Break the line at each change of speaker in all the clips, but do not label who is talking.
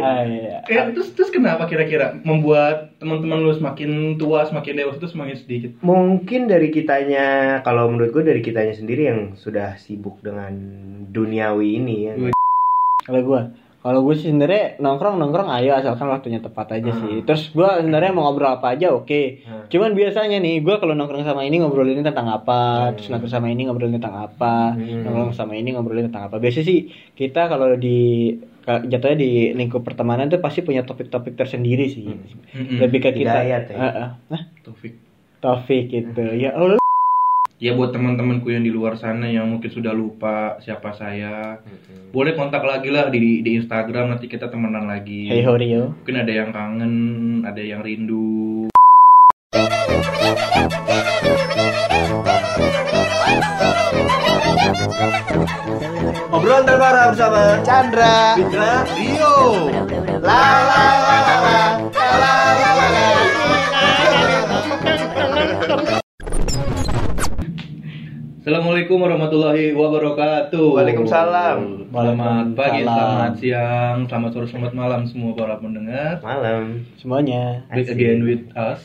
Ah, iya.
Eh, terus terus kenapa kira-kira membuat teman-teman lu semakin tua, semakin dewasa itu semakin sedikit?
Mungkin dari kitanya, kalau menurut gue dari kitanya sendiri yang sudah sibuk dengan duniawi ini ya.
Kalau gua, kalau gue sih sebenarnya nongkrong nongkrong ayo asalkan waktunya tepat aja sih. Terus gua sebenarnya mau ngobrol apa aja oke.
Hmm.
Cuman biasanya nih gua kalau nongkrong sama ini ngobrolin tentang apa, terus nongkrong sama ini ngobrolin tentang apa,
Hmm.
nongkrong sama ini ngobrolin tentang apa. Biasanya sih kita kalau di jatuhnya di lingkup pertemanan tuh pasti punya topik-topik tersendiri sih.
Mm-mm.
Lebih ke kita.
Hidayat ya?
Heeh. Nah,
Taufik.
topik gitu. Ya Allah.
Ya buat teman-temanku yang di luar sana yang mungkin sudah lupa siapa saya, boleh kontak lagi lah di di Instagram nanti kita temenan lagi.
Hey Horio.
Mungkin ada yang kangen, ada yang rindu.
Obrolan terbaru bersama Chandra, Fitra, Rio. La la la la la la la la la.
Assalamualaikum warahmatullahi wabarakatuh.
Waalaikumsalam.
Selamat pagi, selamat siang, selamat sore, selamat malam semua para pendengar.
Malam.
Semuanya.
Back again with us,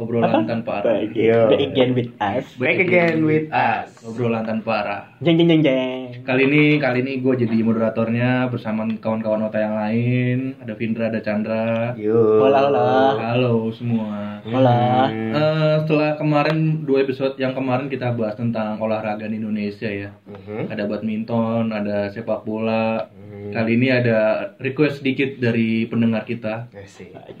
obrolan tanpa arah.
Back
Yo.
back again with us.
Back again with us.
Obrolan tanpa arah.
Jeng jeng jeng jeng.
Kali ini kali ini gue jadi moderatornya bersama kawan-kawan Ota yang lain. Ada Vindra, ada Chandra.
Yo.
Hola hola.
Halo semua.
Hola.
Hmm.
Eh, setelah kemarin dua episode yang kemarin kita bahas tentang olahraga di Indonesia ya.
Mhm.
Ada badminton, ada sepak bola.
Hmm.
Kali ini ada request sedikit dari pendengar kita.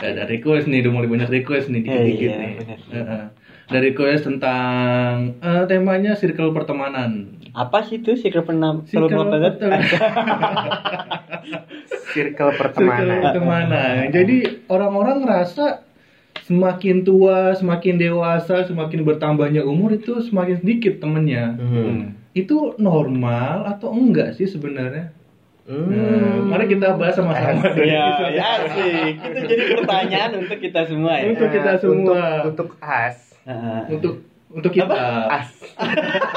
Ada request nih, udah mulai banyak request nih dikit-dikit
Iya,
nih. Heeh. Ada request tentang eh, temanya circle pertemanan.
Apa sih itu?
Circle
banget.
Circle
Circle
pertemanan.
pertemanan. Jadi orang-orang ngerasa semakin tua, semakin dewasa, semakin bertambahnya umur itu semakin sedikit temennya.
Hmm.
Itu normal atau enggak sih sebenarnya?
Hmm.
mari kita bahas sama-sama.
Ya, ya sih. Itu jadi pertanyaan untuk kita semua ya.
Untuk kita semua.
Untuk, untuk as.
Heeh.
Untuk untuk kita.
As.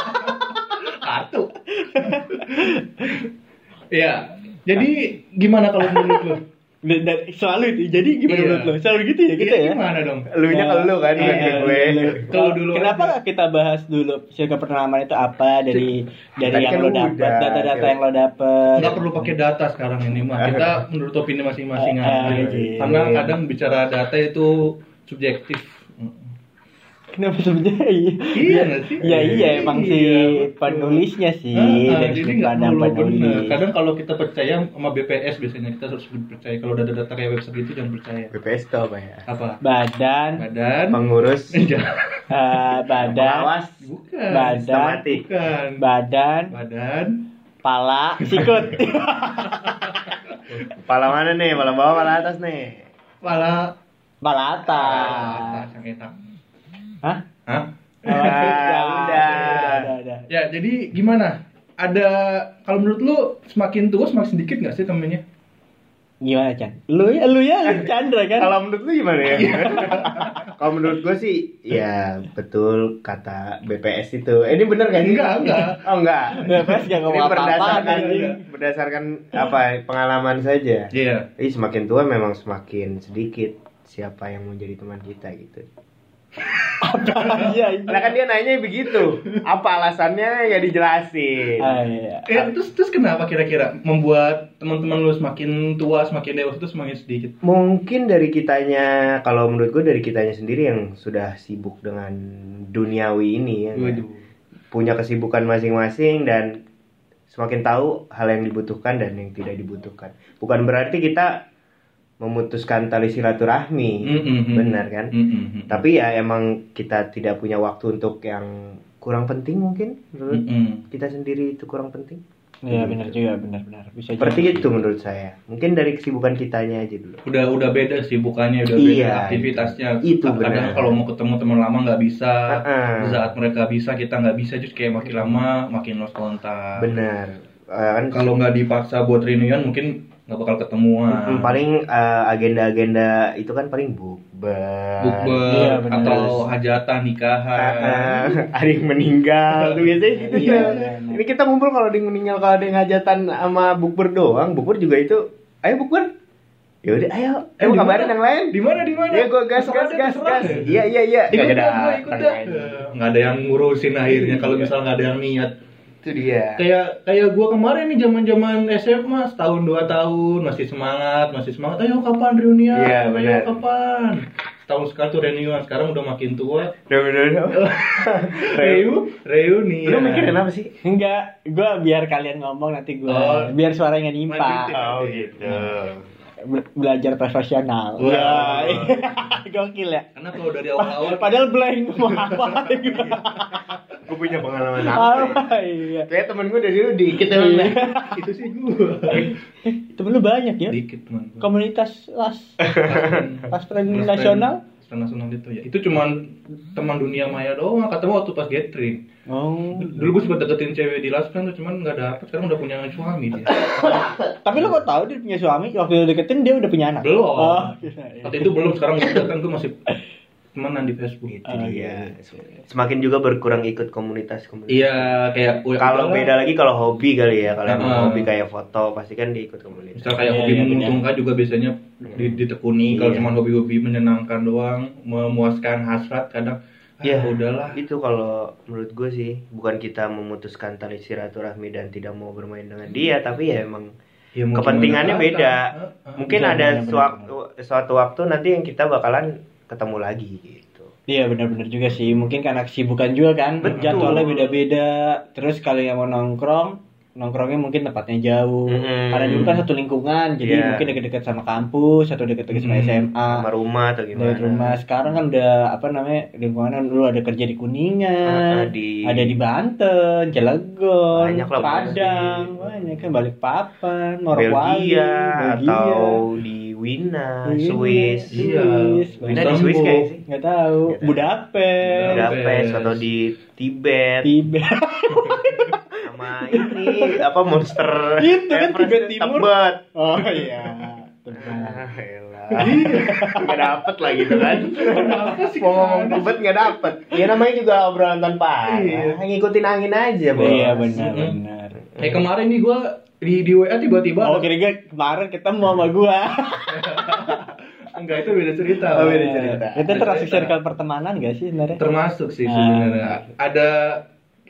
Kartu. ya. Jadi gimana kalau menurut lu?
Dan, dan selalu itu. Jadi gimana
Iya.
menurut lo? Selalu gitu ya kita
Iya,
ya.
Gimana dong?
Lu nya ke lu kan,
Iya,
ke gue.
iya.
Kalau dulu
Kenapa
aja.
nggak kita bahas dulu circle pertemanan itu apa dari dari
Tadi
yang
kan
lo dapat, data-data
ya.
yang lo dapat.
nggak perlu pakai data sekarang ini mah kita menurut opini masing-masing
Eh,
aja
eh, gitu.
karena kadang bicara data itu subjektif
Kenapa sebenarnya? Iya,
Iya sih?
Iya iya emang si
Iya, betul.
penulisnya sih
Ah,
dari
jadi nggak perlu benar.
penulis.
kadang kalau kita percaya sama BPS biasanya kita harus percaya kalau udah ada data kayak website gitu jangan percaya
BPS itu apa ya?
apa
Badan,
badan
Pengurus
eh, badan,
pengawas
bukan
Badan.
sistematik.
bukan
badan,
badan
pala, sikut.
Kepala mana nih? Kepala bawah, kepala atas nih.
kepala
Pala atas.
atas yang etak
Hah?
Hah?
Ya,
Ya,
udah.
udah, udah.
Ya, jadi gimana? Ada kalau menurut lu semakin tua semakin sedikit nggak sih temennya?
Gimana Chan? Lu ya, lu ya, lu Chandra kan?
Kalau menurut lu gimana ya? Kalau menurut gue sih, ya betul kata BPS itu. Eh, ini bener kan?
Enggak, enggak.
Oh enggak.
BPS gak
Ini
ngomong apa-apa
berdasarkan
anjing.
berdasarkan apa pengalaman saja.
Iya.
Jadi semakin tua memang semakin sedikit siapa yang mau jadi teman kita gitu.
Iya, iya.
Nah kan dia nanya begitu. Apa alasannya ya dijelasin.
Ah, iya.
Eh, terus terus kenapa kira-kira membuat teman-teman lu semakin tua, semakin dewasa itu semakin sedikit?
Mungkin dari kitanya, kalau menurut gue dari kitanya sendiri yang sudah sibuk dengan duniawi ini ya. Punya kesibukan masing-masing dan semakin tahu hal yang dibutuhkan dan yang tidak dibutuhkan. Bukan berarti kita memutuskan tali silaturahmi.
Mm-mm.
Benar kan?
Mm-mm.
Tapi ya emang kita tidak punya waktu untuk yang kurang penting mungkin menurut
Mm-mm.
kita sendiri itu kurang penting.
Iya benar juga, benar-benar. Bisa
Seperti
jadi.
itu menurut saya. Mungkin dari kesibukan kitanya aja dulu.
Udah udah beda sih bukannya udah beda
Iya,
aktivitasnya.
itu
Kadang
benar.
kalau mau ketemu teman lama nggak bisa. Di saat mereka bisa kita nggak bisa just kayak makin lama makin lost kontak.
Benar. Kan
Kalau nggak dipaksa buat reunion mungkin nggak bakal ketemuan.
Mm, paling eh, agenda-agenda itu kan paling bukber.
Bukber
Iya,
atau hajatan nikahan.
Ah, ada yang meninggal tuh biasanya gitu
Iya,
tuh.
iya, iya.
Ini kita ngumpul kalau ada yang meninggal kalau ada yang hajatan sama bukber doang, bukber juga itu ayo bukber. Ya udah, ayo.
Eh,
Eh, mau kabarin yang lain.
Di mana di mana?
Ya gue gas gas gas gas. Iya iya iya. Kagak
dah,
ada.
gua. Nggak ada yang ngurusin akhirnya kalau misal nggak ada yang niat.
Itu dia.
Kayak kayak gua kemarin nih zaman-zaman SMA setahun dua tahun masih semangat, masih semangat. Ayo kapan reunian?
Iya,
Ayo
benar.
kapan? Setahun sekali tuh reunian. Sekarang udah makin tua.
Udah.
Reu, reunian.
Lu mikirin apa sih?
Enggak, gua biar kalian ngomong nanti gua
Oh.
biar suaranya nimpa.
Lanjutin.
Oh gitu.
Be- belajar profesional.
Wah.
Wah, Gokil ya.
Karena kalau dari awal-awal
Padahal blank mau apa
Gue punya pengalaman apa?
Apa iya.
Kayak temen gue dari dulu dikit emang.
itu sih gua.
Temen lu banyak ya?
Dikit teman. gua.
Komunitas las pas
Mas
training nasional.
Nasional itu ya. Itu cuman teman dunia maya doang. Ketemu waktu pas gathering.
Oh.
Dulu gue sempat deketin cewek di Lasplan tuh cuman nggak dapet. Sekarang udah punya suami dia.
Tapi lu kok tahu dia punya suami? Waktu lu deketin dia udah punya anak.
Belum.
Oh, iya.
Waktu itu belum. Sekarang udah kan gue masih temenan di Facebook.
Itu
Oh,
dia.
iya.
Semakin juga berkurang ikut komunitas-komunitas.
Iya kayak
Kalau beda lagi kalau hobi kali ya, kalau emang
Heeh.
hobi kayak foto pasti kan diikut komunitas.
Misal kayak
Iya,
hobi
iya,
menguntungkan juga biasanya di- ditekuni. Kalau
Iya.
cuma hobi-hobi menyenangkan doang, memuaskan hasrat kadang. Ah,
Iya.
udahlah.
Itu kalau menurut gue sih bukan kita memutuskan tali silaturahmi dan tidak mau bermain dengan dia, tapi ya emang
Ya,
kepentingannya beda.
Heeh.
Mungkin
Iya,
ada suatu suatu waktu nanti yang kita bakalan ketemu lagi gitu.
Iya benar-benar juga sih. Mungkin karena kesibukan juga kan.
Betul.
Jadwalnya beda-beda. Terus kalau yang mau nongkrong, nongkrongnya mungkin tempatnya jauh.
Mm-mm.
Karena dulu kan satu lingkungan, jadi
Iya.
mungkin deket-deket sama kampus, atau deket-deket sama
Mm.
SMA.
Sama rumah atau gimana?
Dari rumah sekarang kan udah apa namanya lingkungan dulu ada kerja di Kuningan,
Ah, di-
ada di Banten, Cilegon, Padang, banyak kan Balikpapan, Morowali,
Belgia
Belgia.
atau di Wina,
Wina,
Swiss.
Iya.
Wina di Swiss kayak sih.
nggak tahu. Budapest,
Budapest atau di Tibet
Tibet.
sama ini apa monster
Itu kan Tibet Timur.
Tebet.
Oh iya.
Ah, elah. nggak dapet lah gitu kan mau ngomong Tibet nggak dapet ya namanya juga obrolan tanpa arah.
Iya.
ngikutin angin aja bos
Iya benar benar.
Kayak kemarin nih gue di, di WA tiba-tiba
Oh kira-kira kemarin ketemu sama gua.
enggak itu beda cerita.
Oh, beda cerita.
Itu termasuk circle pertemanan gak sih sebenarnya?
Termasuk sih
Ah.
sebenarnya. Ada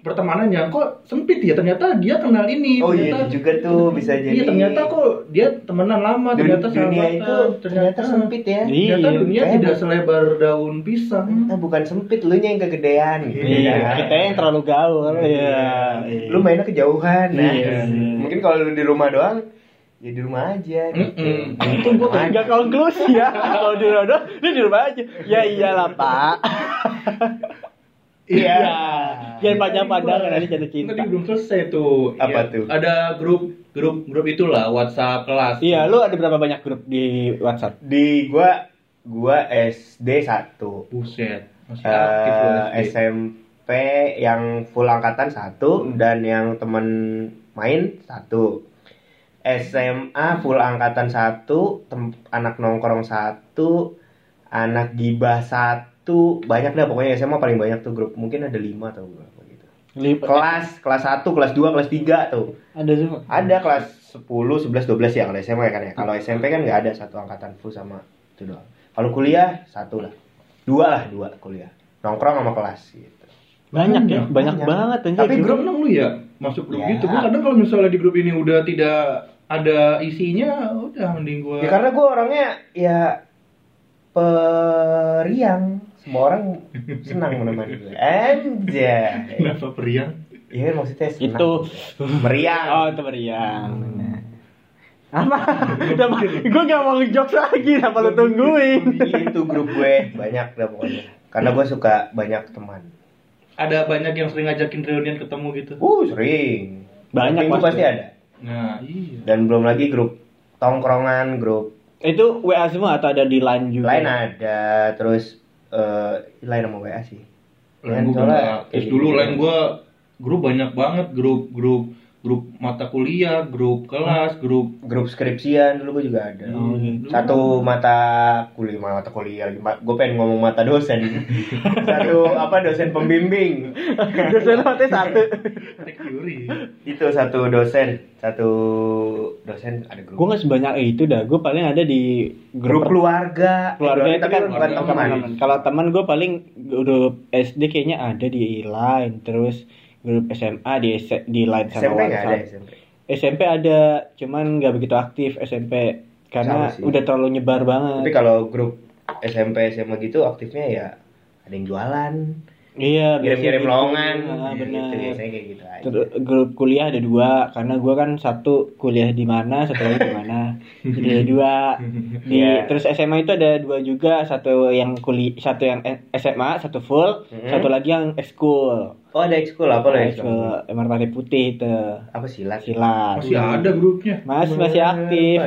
pertemanannya kok sempit ya ternyata dia kenal ini
oh iya
ternyata
itu juga tuh bisa jadi
iya ternyata kok dia temenan lama
Dun-
ternyata
dunia
sahabatan.
itu ternyata sempit ya
Iya.
ternyata dunia
Kayak
tidak selebar daun pisang
Nah, bukan sempit lu nya yang kegedean gitu
Iya,
kan.
kita yang terlalu gaul ya.
lu mainnya kejauhan nah.
Iya.
mungkin kalau lu di rumah doang ya di rumah aja gitu.
Itu gua kan nggak konklusi ya. Kalau di rumah doang, lu di rumah aja. Ya iyalah pak.
Iya.
Jangan panjang pandangan nanti jatuh cinta.
Tadi belum selesai tuh.
Apa
Iya.
tuh?
Ada grup grup grup itulah WhatsApp kelas.
Iya, lu ada berapa banyak grup di WhatsApp?
di gua gua SD 1
Buset. Masih aktif loh
eh
SD.
SMP yang full angkatan satu dan yang temen main satu SMA full angkatan satu tem- anak nongkrong satu anak gibah satu banyak dah pokoknya SMA paling banyak tuh grup. Mungkin ada lima atau berapa gitu.
Lip-
kelas kelas satu kelas dua kelas tiga tuh.
Ada semua.
ada kelas 10, 11, 12 ya kalau SMA kan ya. Kalau SMP kan nggak ada satu angkatan full sama itu doang. Kalau kuliah satu lah. Dua lah dua kuliah. Nongkrong sama kelas gitu.
Banyak ya, banyak,
Banyak.
banget anjir.
Tapi grup emang lu ya? Masuk grup
Ya.
gitu. Gua kadang kalau misalnya di grup ini udah tidak ada isinya, udah mending gua
ya karena gue orangnya ya periang semua orang senang menemani gue anjay
kenapa periang?
iya maksudnya senang
itu
meriang
Oh, itu meriang. Benar. Apa? gue gak mau ngejokes lagi, apa lu tungguin?
itu grup gue banyak dah pokoknya karena gue suka banyak teman
Ada banyak yang sering ngajakin reunian ketemu gitu.
uh sering
Banyak pasti.
pasti ada
Nah, iya.
dan belum lagi grup tongkrongan grup
Itu WA semua atau ada di line juga?
lain ada terus eh lain sama WA sih
Lain gua
soalnya
dulu
gitu.
lain gua grup banyak banget grup grup grup mata kuliah, grup kelas, grup
grup skripsian dulu gue juga ada.
Gitu.
satu mata kuliah mata kuliah lagi. Gue pengen ngomong mata dosen. Satu apa dosen pembimbing.
Dosen mati satu.
Itu satu dosen. Satu dosen ada grup.
Gue nggak sebanyak itu dah. Gue paling ada di
grup keluarga.
Keluarga itu kan
bukan teman.
teman. Kalau teman gue paling grup SD kayaknya ada di line, terus grup SMA di di line sama
SMP nggak ada
WhatsApp.
SMP
SMP ada, cuman nggak begitu aktif SMP karena udah terlalu nyebar
tapi
banget.
kalau grup SMP SMA gitu aktifnya ya ada yang jualan
Iya,
kirim-kirim
gitu.
lowongan
Ah,
gitu,
benar.
biasanya kayak gitu aja
Ter- grup kuliah ada dua karena gue kan satu kuliah di mana satu lagi di mana jadi ada dua di
Iya.
terus SMA itu ada dua juga satu yang kuliah satu yang SMA satu full
Mhm.
satu lagi yang ekskul
oh ada ekskul apa lah ekskul
ekskul merpati putih itu.
Apa silat
silat
Masih ada grupnya.
masih masih aktif.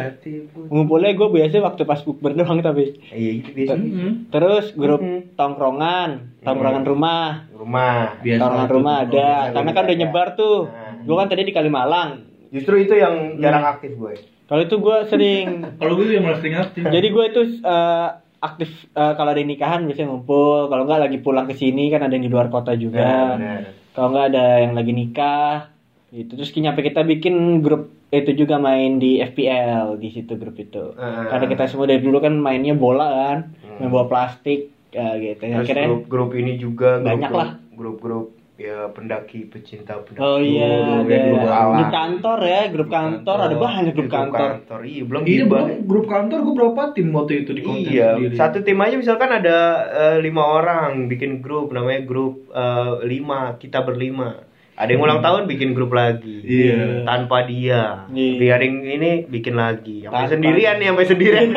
ngumpulnya gue biasa waktu pas bukber doang tapi.
Iya itu biasanya
Mhm.
terus grup tongkrongan tongkrongan rumah.
Rumah.
Biasa
tongkrongan
tuh,
rumah ada.
biasa
karena kan
ada.
udah nyebar tuh.
Nah.
gue kan tadi di Kalimalang.
Justru itu yang jarang aktif gue
kalau itu gue sering
Kalau gue yang malah sering aktif.
Jadi gue itu eh, aktif eh, kalau ada nikahan biasanya ngumpul. Kalau nggak lagi pulang ke sini kan ada yang di luar kota juga.
Benar.
Kalau nggak ada yang lagi nikah. Gitu. Terus nyampe kita bikin grup itu juga main di FPL di situ grup itu.
Ah.
Karena kita semua dari dulu kan mainnya bola kan,
Hmm.
main bola plastik ya gitu.
Terus
Akhirnya
grup-grup ini juga grup,
Banyak lah.
grup-grup ya pendaki pecinta pendaki
Oh iya,
Grup-
ada
grup alam.
grup kantor ya, grup
Grup
kantor, ada
kantor.
banyak grup kantor.
Iya, belum
Iya,
gitu.
Bang. grup kantor gue berapa tim waktu itu di konten
Iya,
sendiri.
satu tim aja misalkan ada eh, lima orang bikin grup namanya grup eh, lima kita berlima. Ada yang ulang tahun bikin grup lagi.
Iya.
Tanpa dia.
Iya.
Di hari ini bikin lagi. Sampai
Tanpa
sendirian nih, sampai sendirian.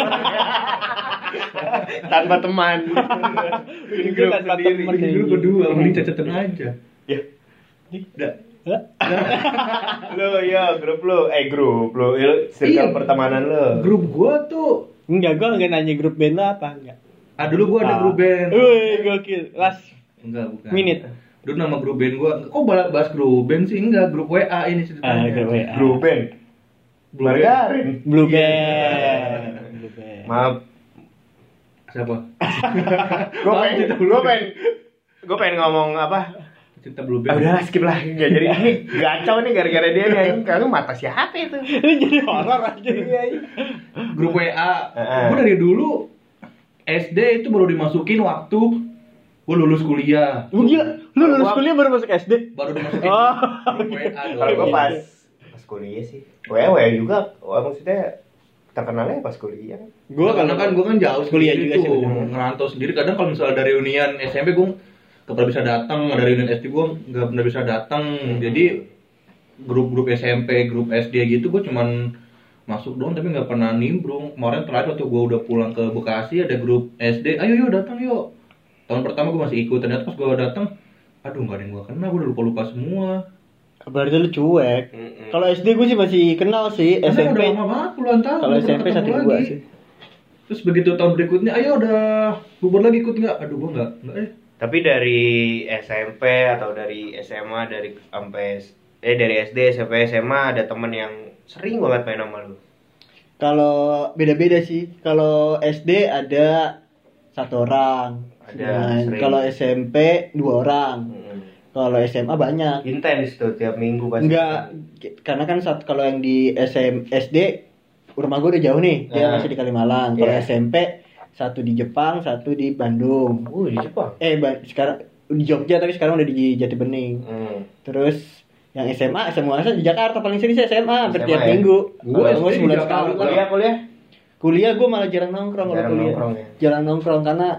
tanpa teman. bikin grup
Tanpa
sendiri.
teman.
Bikin grup berdua, mending cacatan aja.
Ya.
Udah.
Hah?
lo ya grup lo eh grup lo ya, circle
Iya.
pertemanan lo
Grup gue tuh
Enggak, gue nggak nanya grup band lo apa enggak.
Ah dulu gue ada
Ah.
grup band.
Wih, gokil. Last
Enggak, bukan.
Minute.
Dulu nama grup band gua, kok bahas, bahas grup band sih? Enggak, grup WA ini
Ah,
ceritanya.
grup WA.
grup band
Blue Band.
margarin
Blue
Iya.
Band. Blue Band.
maaf
Siapa?
gue pengen gue pengen gue pengen ngomong apa
Cinta Blue
ah,
Band.
udah skip lah nggak jadi ini gacau nih gara-gara dia nih kamu mata siapa itu
Ini jadi horor aja.
Iya, iya.
Grup WA. Gua dari dulu SD itu baru dimasukin waktu gua lulus kuliah.
Lu gila, lu lulus kuliah baru masuk SD?
Baru dimasukin
Oh.
grup WA
kalau gue
Iya.
pas pas kuliah sih wewe juga Wah, maksudnya terkenalnya pas kuliah
Gua
karena kan gua kan jauh
kuliah juga sih,
ngerantau sendiri. Kadang kalau misalnya dari reunian SMP gua nggak pernah bisa datang, dari reunian SD gua nggak pernah bisa datang. Jadi grup-grup SMP, grup SD gitu gua cuman masuk doang tapi nggak pernah nimbrung. Kemarin terakhir waktu gua udah pulang ke Bekasi ada grup SD, ayo yuk datang yuk. Tahun pertama gua masih ikut, ternyata pas gua datang, aduh nggak ada yang gua kenal, gua udah lupa-lupa semua.
Berarti lu cuek.
Mm-mm.
Kalau SD gue sih masih kenal sih,
Karena
SMP.
udah lama banget puluhan tahun.
Kalau SMP satu dua
lagi.
sih.
Terus begitu tahun berikutnya, ayo udah bubur lagi ikut nggak? Aduh gua nggak, nggak eh.
Tapi dari SMP atau dari SMA dari sampai eh dari SD SMP SMA ada temen yang sering banget main sama lu
Kalau beda-beda sih. Kalau SD ada satu orang.
Ada,
Nah. Kalau SMP dua orang. Kalau SMA banyak.
intens tuh tiap minggu pasti
Enggak, karena kan saat kalau yang di SM, SD rumah gue udah jauh nih, dia
Nah.
masih di Kalimalang. Kalau
Iya.
SMP satu di Jepang, satu di Bandung.
uh di Jepang
Eh, ba- sekarang di Jogja tapi sekarang udah di Jati Bening.
hmm.
Terus yang SMA, semua di Jakarta paling sering sih SMA hampir
SMA
tiap
ya?
minggu.
SD di
sebulan sekali.
kuliah kuliah
Kuliah gue malah jarang nongkrong kalau kuliah.
nongkrong ya?
Jarang nongkrong karena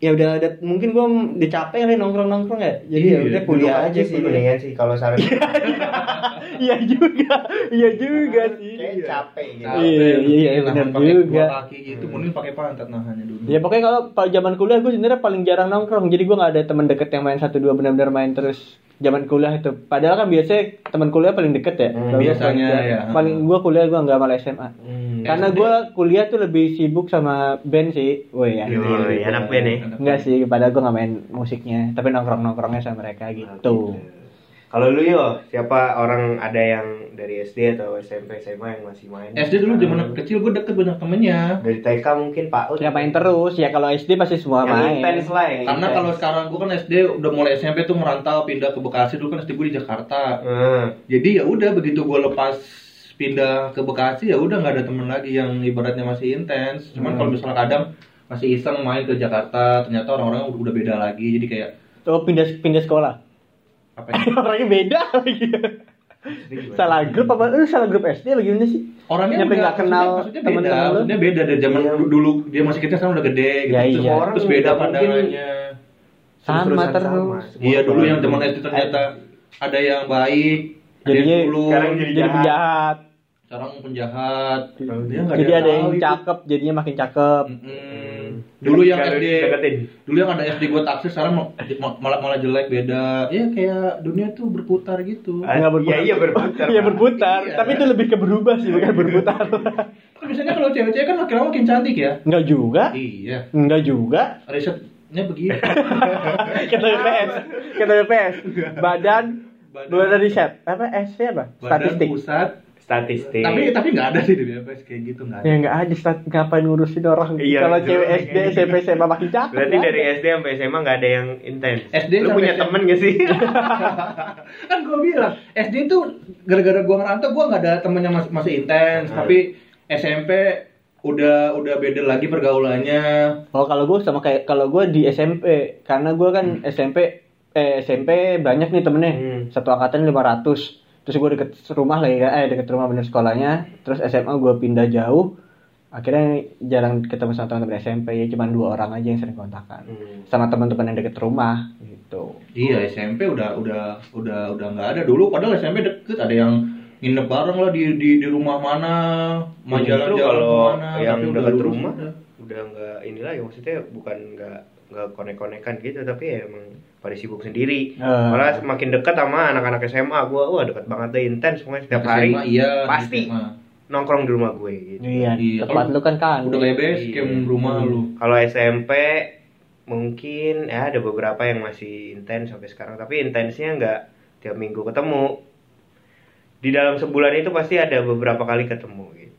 ya udah ada mungkin gue udah capek kali nongkrong nongkrong ya. Jadi ya
Iya,
udah kuliah
Duduk
aja
sih mendingan sih kalau saran
Iya juga, iya juga sih.
kayak capek gitu
Capek,
Iya, iya, iya, benar juga.
kaki gitu, mending pakai pantat nahannya dulu.
Ya pokoknya kalau pada zaman kuliah gue sebenarnya paling jarang nongkrong. Jadi gue nggak ada teman deket yang main satu dua benar-benar main terus zaman kuliah itu. Padahal kan biasanya teman kuliah paling deket ya.
Hmm,
biasanya
paling-
ya.
Paling gue kuliah gue nggak malah SMA.
hmm.
Karena
SD.
gue kuliah tuh lebih sibuk sama band sih. Woi ya.
Yoi, anak band ya
Enggak sih, padahal gue nggak main musiknya, tapi nongkrong nongkrongnya sama mereka gitu.
Kalau lu yo, siapa orang ada yang dari SD atau SMP SMA yang masih main?
SD dulu zaman kecil gue deket banyak temennya
Dari TK mungkin Pak Ut.
Ya main terus ya kalau SD pasti semua
Yang
main.
intens lah yang
karena kalau sekarang gue kan SD udah mulai SMP tuh merantau pindah ke Bekasi dulu kan SD gue di Jakarta
Hmm.
jadi ya udah begitu gue lepas pindah ke Bekasi ya udah nggak ada temen lagi yang ibaratnya masih intens cuman kalau misalnya kadang masih iseng main ke Jakarta ternyata orang-orang udah beda lagi jadi kayak
Tuh pindah pindah sekolah.
Apa ya
Orangnya beda lagi. salah grup apa? Lu salah grup SD apa gimana sih?
orangnya
Nyampe
udah-
nggak kenal
maksudnya, maksudnya
temen-temen
beda
lu?
maksudnya beda dari zaman
Iya.
dulu, dia masih kecil sekarang udah gede gitu
Ya,
terus,
iya.
terus beda
Orang nggak mungkin
pandangannya
Sama terus.
Iya dulu yang zaman. SD ternyata ada yang baik ada yang dulu
sekarang jadi
Jadi
jahat.
Sekarang penjahat Dia nggak
Jadi ada yang
itu.
cakep, jadinya makin cakep.
Mm-mm. dulu yang SD
deketin.
dulu yang ada SD gue taksi sekarang mal- malah malah jelek beda ya kayak dunia tuh berputar gitu
Ah,
Nggak berputar.
Iya iya berputar.
Iya berputar,
Iya.
tapi itu lebih ke berubah sih bukan berputar.
Kan biasanya kalau cewek-cewek kan makin lama makin cantik ya
Enggak juga.
iya
Enggak juga.
risetnya begitu
Kata BPS. Kata BPS. Badan
Badan-
Badan riset. Apa S apa?
badan
Statistik.
pusat
Statistik.
tapi tapi nggak ada sih di BPS kayak gitu nggak ada
Ya enggak ada stat ngapain ngurusin orang.
Iya,
Kalau cewek SD, SMP, SMA makin cakep.
Berarti
nggak
dari. SD sampai SMA nggak ada yang intens.
SD
Lu punya
SMA.
temen gak sih?
kan gue bilang SD tuh gara-gara gue ngerantau gue nggak ada temennya masih masih intens
Hmm.
tapi SMP udah udah beda lagi pergaulannya
Oh kalau gue sama kayak kalau gue di SMP karena gue kan SMP eh SMP banyak nih temennya
Hmm.
satu angkatan 500 terus gue deket rumah lah ya eh deket rumah bener sekolahnya. Terus SMA gue pindah jauh. Akhirnya jarang ketemu sama teman-teman SMP ya cuma dua orang aja yang sering kontakan.
Hmm.
sama teman-teman yang deket rumah gitu.
Iya SMP udah udah udah udah nggak ada. Dulu padahal SMP deket ada yang nginep bareng lah di di, di rumah mana mau
Justru
jalan-jalan
kalau
ke mana
yang
lulus
rumah
udah.
udah nggak ini lagi maksudnya bukan nggak nggak konek-konekan gitu tapi ya emang pada sibuk sendiri.
Eh.
malah semakin dekat sama anak-anak SMA gua wah dekat banget deh intens pokoknya setiap hari.
SMA, iya di
pasti
SMA.
nongkrong di rumah gue gitu.
Iya
Iya,
tempat lu kan kan
udah kayak base camp rumah lu.
Kalau SMP mungkin ya ada beberapa yang masih intens sampai sekarang tapi intensnya nggak tiap minggu ketemu. Di dalam sebulan itu pasti ada beberapa kali ketemu gitu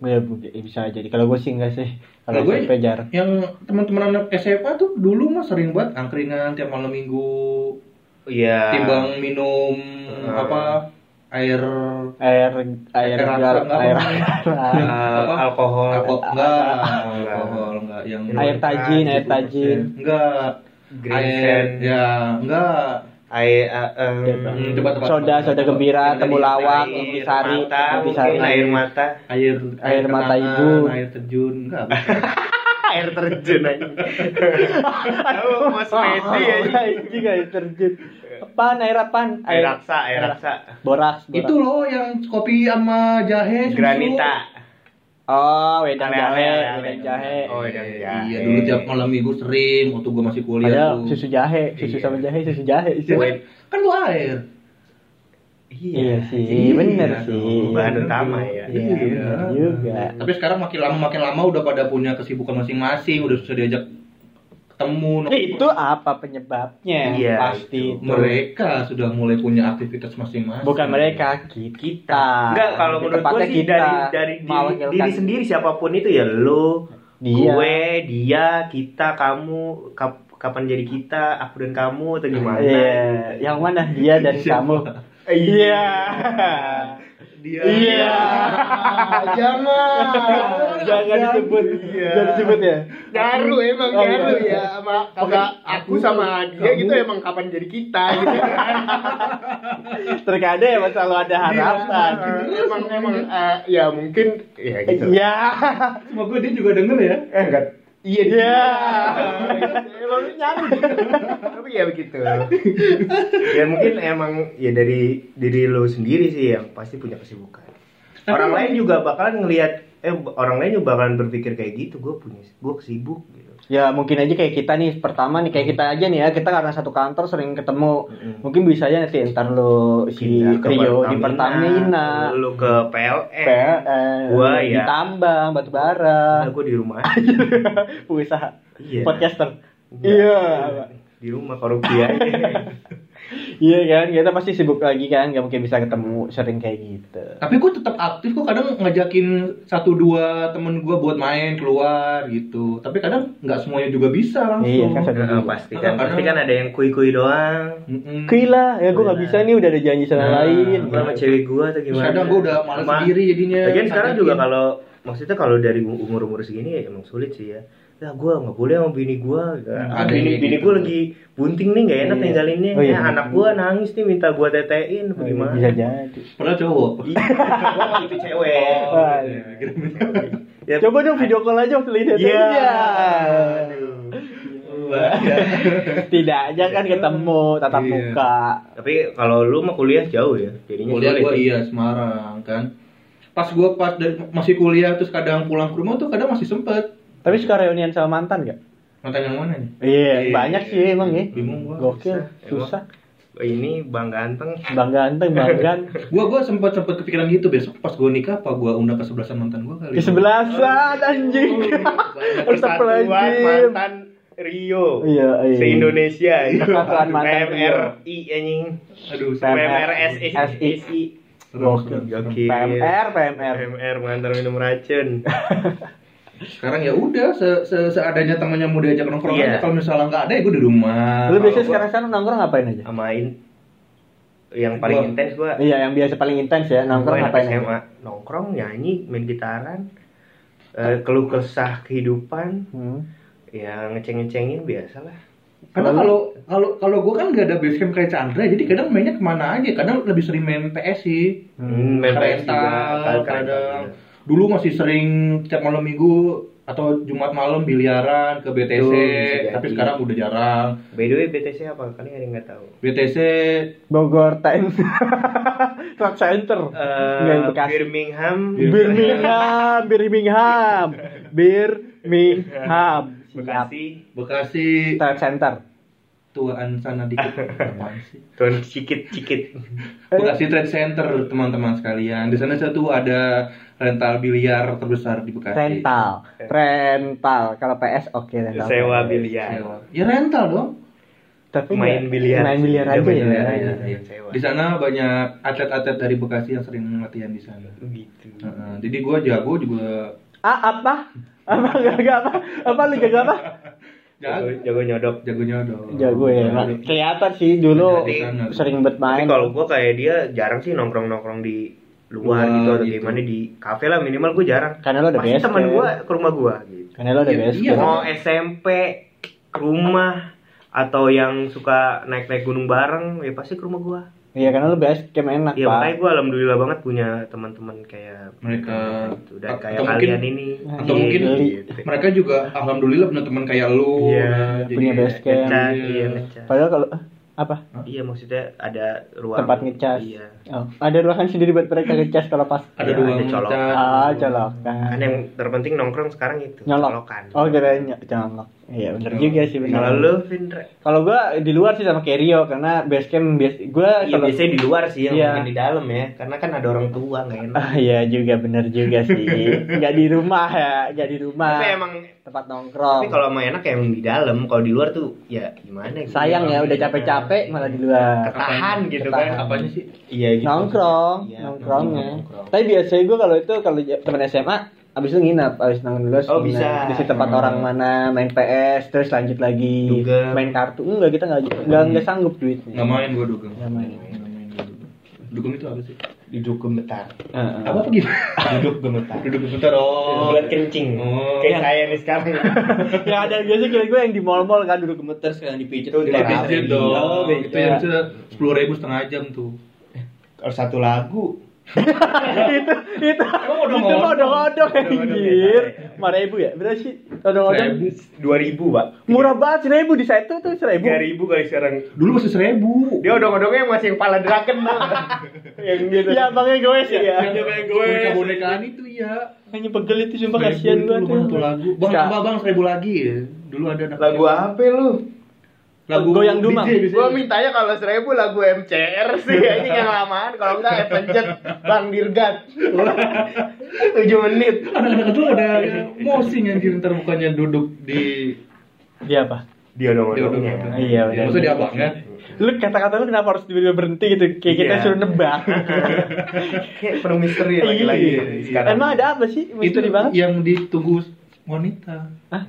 ya, bu- ya, bisa jadi kalau gue sih enggak sih kalau
gue-
SMP jarang
yang teman-teman anak SMA tuh dulu mah sering banget angkringan tiap malam minggu
Iya.
timbang minum
Hmm.
apa air
air air
Air raksa,
gal-
enggak
air
apa Apa?
alkohol.
alkohol enggak
Enggak.
alkohol enggak yang
air tajin air tajin
enggak
Green
air ya enggak
air uh, um,
coba, coba.
soda soda gembira temulawak
air
intisari
mata,
intisari
air mata.
Air
Air mata
kenangan,
ibu.
air terjun. Enggak
air terjun aja aduh mas Medi aja
anjing. air terjun. Apaan air apaan?
Air raksa air raksa.
boras, boras.
itu loh yang kopi sama jahe susu.
granita
oh wedang jahe wedang jahe.
Oh, wedang jahe.
iya dulu tiap malam minggu sering waktu gua masih kuliah
Padahal
tuh.
susu jahe susu
Iya.
sama jahe susu jahe
kan, kan lu air.
Iya sih
Iya.
bener
dong.
sih.
Bahan utama ya.
Iya
Iya.
juga.
Tapi sekarang makin lama makin lama udah pada punya kesibukan masing-masing udah susah diajak ketemu
itu apa penyebabnya
Iya,
pasti
itu.
mereka sudah mulai punya aktivitas masing-masing
bukan mereka kita
Enggak, kalau menurut gue sih dari dari diri, diri sendiri siapa pun itu ya lu,
Dia.
gue, dia, kita, kamu, kap- kapan jadi kita, aku dan kamu atau gimana?
Iya, yang mana dia dan kamu? Iya.
Dia
Iya.
Jangan.
Jangan disebut.
Iya.
Jangan disebut ya.
Nyaru emang
Oh,
nyaru
iya.
ya sama sama aku sama dia gitu emang kapan jadi kita gitu.
Terkadang emang selalu ada harapan.
emang emang eh, ya mungkin ya gitu.
Iya.
semoga dia juga denger ya
Eh enggak. Iya
Iya.
emang gitu. Tapi ya begitu. ya mungkin emang ya dari diri lo sendiri sih yang pasti punya kesibukan. Orang lain juga bakalan ngelihat eh orang lain juga bakalan berpikir kayak gitu. Gue punya gue kesibuk gitu.
Ya mungkin aja kayak kita nih pertama nih kayak kita aja nih ya kita karena satu kantor sering ketemu
Mm-mm.
mungkin bisa aja nanti ntar lo si Rio di Pertamina,
lu ke PLN,
PLN,
Gua
di
ya.
tambang batu bara,
gue di rumah.
pengusaha,
Iya.
podcaster. Iya.
Di rumah korupsi aja.
Iya kan, kita pasti sibuk lagi kan, gak mungkin bisa ketemu sering kayak gitu.
Tapi gue tetap aktif kok kadang ngajakin satu dua temen gue buat main keluar gitu. Tapi kadang nggak semuanya juga bisa langsung.
Iya, kan satu
Nah,
dua.
pasti kan
Kadang-
pasti kan ada yang kui-kui doang
Mm-mm.
Gila, ya gue gak bisa nih udah ada janji sama
Nah,
lain.
Gua sama cewek gua atau
Terus
gimana
kadang gue udah malas sendiri jadinya.
Lagian sekarang juga kalau maksudnya kalau dari umur umur segini ya emang sulit sih ya. Ya gue nggak boleh sama bini gue.
ada
bini bini
gitu.
gue lagi bunting nih nggak enak
Iya.
ninggalinnya.
Oh, iya.
Ya, anak gue nangis nih minta gue tetein
Oh,
bagaimana?
Bisa jadi.
Padahal cowok.
Iya, itu cewek.
Wah,
iya, kira-
Ya,
Coba dong video call aja waktu lihat
Iya.
Iya.
Tidak aja kan ketemu tatap
Iya.
muka.
Tapi kalau lu mah kuliah jauh ya, jadinya
Kuliah gue
ya.
iya Semarang kan. Pas gue pas dari, masih kuliah terus kadang pulang ke rumah tuh kadang masih sempet.
Tapi suka reunian sama mantan gak?
Mantan yang mana nih?
Iya,
Iya,
banyak
iya.
sih emang ya.
Bingung gua.
Gokil,
Susah.
susah.
Ini bang ganteng.
Bang ganteng, bang gan.
Gua gua sempat sempat kepikiran gitu besok pas gua nikah apa gua undang ke sebelasan mantan gua kali.
Kesebelasan anjing.
Persatuan
Astagfirullahaladzim.
mantan Rio.
Iya, iya.
Se Indonesia.
Persatuan mantan
PMRI anjing.
Aduh,
PMR.
PMRSI.
Gokil.
Gokil.
PMR, PMR.
PMR mengantar minum racun.
Sekarang ya udah se, se seadanya temannya mau diajak nongkrong
Iya.
aja kalau misalnya nggak ada ya gua di rumah.
Lu biasanya
gua-
sekarang sana nongkrong ngapain aja?
Amain yang paling
Gua-
intens gua
Iya, yang biasa paling intens ya, nongkrong ngapain
SMA
aja?
nongkrong nyanyi main gitaran eh, keluh kesah kehidupan
Hmm.
ya ngeceng-ngecengin biasa lah
Karena kalau kalau kalau gua kan nggak ada base camp kayak Chandra, jadi kadang mainnya ke mana aja. Kadang lebih sering main PS sih.
Hmm, main PS juga, kadang-
kadang. Dulu masih sering tiap malam minggu atau Jumat malam biliaran ke BTC, tapi sekarang udah jarang.
by the way BTC apa? Kali ada yang nggak tahu?
BTC
Bogor Time Truck Center.
Eh,
Bekasi.
Birmingham.
Birmingham Birmingham. Birmingham.
Bekasi.
Bekasi.
Truck Center.
Tuaan sana dikit?
Tuan cikit cikit
Bekasi Trade Center teman-teman sekalian. Di sana satu ada rental biliar terbesar di Bekasi.
Rental Rental Kalau PS oke rental
sewa biliar
Sewa. Ya rental dong.
Tapi
main biliar
Main biliar
Udah
aja
main
ya
biliar
iya,
aja,
iya.
sewa.
Di sana banyak atlet-atlet dari Bekasi yang sering latihan di sana.
gitu
Heeh, jadi gua jago juga
Ah apa? Apa gak apa? Apa lu jago apa?
jago,
jago,
jago nyodok
jago nyodok.
Jago ya Kelihatan sih dulu. Sering bet
tapi
main
kalau gua kayak dia jarang sih nongkrong nongkrong di luar,
Luar
gitu atau
gitu.
gimana di kafe lah minimal gua jarang
Karena lo udah
pasti
best
teman
camp.
gua ke rumah gua gitu
Karena lo udah
Iya,
best
iya.
camp.
mau SMP ke rumah atau yang suka naik-naik gunung bareng ya pasti ke rumah gua
Iya karena lo best camp enak
Iya
pak
makanya gua alhamdulillah banget punya teman-teman kayak
Mereka-
gitu. dan
atau
kayak
mungkin-
kalian ini
Atau
Iya,
mungkin
gitu.
mereka juga alhamdulillah punya teman kayak lu.
Iya,
nah,
punya base camp.
ngecas,
Iya.
iya.
Padahal kalau apa?
Iya maksudnya ada ruang
Tempat ngecas.
Iya.
Oh, ada ruangan sendiri buat mereka ngecas kalau pas.
Ada
Iya,
dua
ada colokan.
Ah, colokan.
Kan yang terpenting nongkrong sekarang itu
Nyolok.
colokan.
Oh, kira nyolok. Iya, bener juga sih bener.
Kalau lu Vindra
Kalau gua di luar sih sama Kerio karena base camp bias gua
Iya
kalau-
biasanya di luar sih yang
Iya.
bukan di dalam ya Karena kan ada orang tua nggak enak
Ah iya juga bener juga sih. Gak di rumah ya, gak di rumah.
Tapi emang
tempat nongkrong.
Tapi kalau mau enak ya emang di dalam Kalau di luar tuh ya gimana gitu.
sayang ya udah capek-capek malah di luar.
Ketahan gitu
Ketahan.
kan
Apanya sih?
Iya gitu
nongkrong,
Iya,
nongkrongnya.
nongkrong.
Tapi biasanya gue kalau itu kalau teman SMA abis itu nginap, abis nongkrong dulu
Oh,
nginap.
bisa.
di situ tempat
Hmm.
orang mana main PS terus lanjut lagi
Dugem.
main kartu enggak kita nggak nggak nggak sanggup duitnya
Nggak main gua dugem.
Nggak main.
Dugem. Itu apa sih?
Duduk gemetar
Heeh.
Apa apa gimana?
Duduk gemetar
Duduk bentar oh.
Buat kencing
Oh.
Kayak saya nih sekarang
ya ada biasa kira gue yang di mall-mall kan duduk gemeter sekarang di
udah
teras.
rame.
Budget dong.
Oh, beda.
Itu yang sepuluh ribu setengah jam tuh.
Kalau satu lagu
itu itu itu odong-odong anjir
ya, saya.
lima ribu ya berapa sih odong-odong
Dua ribu pak
murah banget seribu di satu tuh seribu
Tiga ribu kali sekarang
Dulu masih seribu.
Dia odong-odongnya yang masih yang pala draken tuh. yang gitu.
ya bangnya gue sih ya
Boneka bonekaan itu ya.
hanya pegel itu sumpah
Seribu
kasihan banget
lumayan satu lagu. Bang, bang seribu lagi ya. Dulu ada
Lagu apa lu?
Lagu
Goyang
biasanya.
Gua mintanya kalau seribu lagu MCR sih ini yang lamaan kalau enggak Avenged Bang Dirgat. Tujuh menit.
Anak-anak itu ada mosing anjir ntar bukannya duduk di
dia apa
Dia
di
odong-odongnya.
odong-odong.
Iya,
Ya,
benar.
maksudnya di abangnya.
lu kata-kata lu kenapa harus tiba-tiba berhenti gitu kayak kita
Iya.
suruh nebak
Kayak penuh misteri lagi-lagi
Iya.
sekarang.
emang ada apa sih
itu
misteri banget
yang ditunggu wanita
Hah?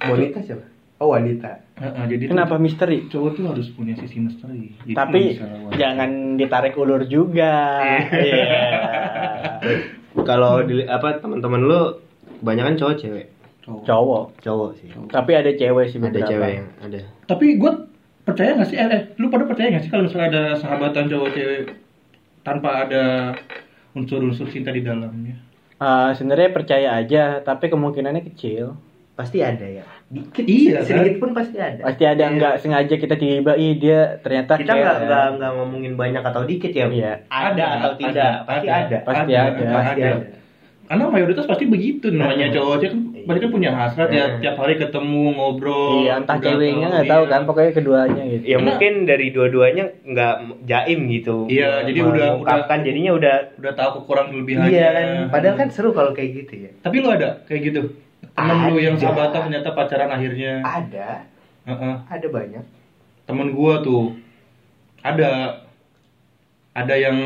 wanita siapa? Oh wanita.
Heeh, jadi tuh
kenapa misteri
cowok tuh harus punya sisi misteri Jadi
tapi
bisa lawan.
jangan ditarik ulur juga iya
Kalau di apa teman-teman lu kebanyakan cowok cewek?
Cowok.
cowok
Cowok sih.
tapi ada cewek sih
Ada
beberapa.
cewek yang ada.
tapi gue percaya gak sih eh, eh, lu pada percaya gak sih kalau misalnya ada sahabatan cowok cewek tanpa ada unsur-unsur cinta di dalamnya
Eh, sebenarnya percaya aja tapi kemungkinannya kecil
Pasti ada ya. Dikit,
Iya, kan?
sedikit pun pasti ada.
pasti ada
Iya.
nggak sengaja kita tiba ih dia ternyata
Kita nggak nggak nggak ngomongin banyak atau dikit ya.
Iya.
Ada, atau tidak, pasti ada.
Pasti ada.
Pasti ada.
karena mayoritas pasti begitu namanya cowok cewek kan pasti kan punya hasrat ya
Iya.
tiap hari ketemu ngobrol
iya entah
udah
ceweknya nggak tahu
iya.
kan pokoknya keduanya gitu
Ya mungkin dari dua-duanya nggak jaim gitu.
Iya, jadi udah-
mengungkapkan jadinya udah
udah tahu kekurangan kelebihannya
Iya kan. Padahal kan seru kalau kayak gitu ya.
tapi lu ada kayak gitu temen lu yang sahabatan ternyata pacaran akhirnya.
Ada,
Heeh.
ada banyak.
temen gua tuh. Ada. Ada yang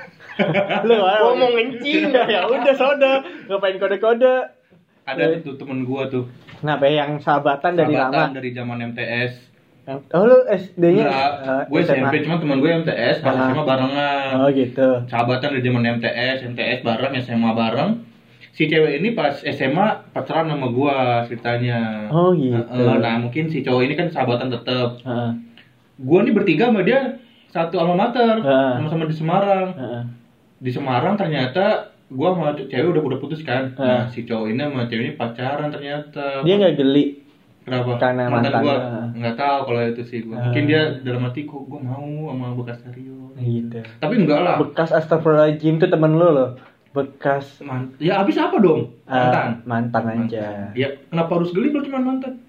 lu
Gua mau ngencing.
ya udah soda. Ngapain kode-kode?
Ada tuh temen gua tuh.
Kenapa ya, yang sahabatan dari
sahabatan
lama?
dari zaman MTS
oh lu SD-nya
Enggak,
eh,
gue? SMP cuma teman gue MTS pas
Ah.
SMA barengan.
Oh gitu.
Sahabatan dari zaman MTS MTS bareng SMA bareng si cewek ini pas SMA pacaran sama gua ceritanya.
Oh, gitu.
Nah mungkin si cowok ini kan sahabatan tetep.
Heeh.
gua nih bertiga sama dia satu alma mater sama-sama di Semarang.
Heeh.
di Semarang ternyata gua sama cewek udah udah putus kan.
Ah.
nah si cowok ini sama cewek ini pacaran ternyata.
Dia nggak geli
kenapa?
karena
mantan
mantan.
gua. Nggak tahu kalau itu sih gua. Mungkin dia dalam hatiku gua mau sama bekas Rio
gitu
tapi enggak lah.
Bekas astagfirullahaladzim tuh temen lu loh bekas
Man- ya abis apa dong?
Eh,
mantan.
mantan aja.
Ya kenapa harus geli kalau cuma mantan?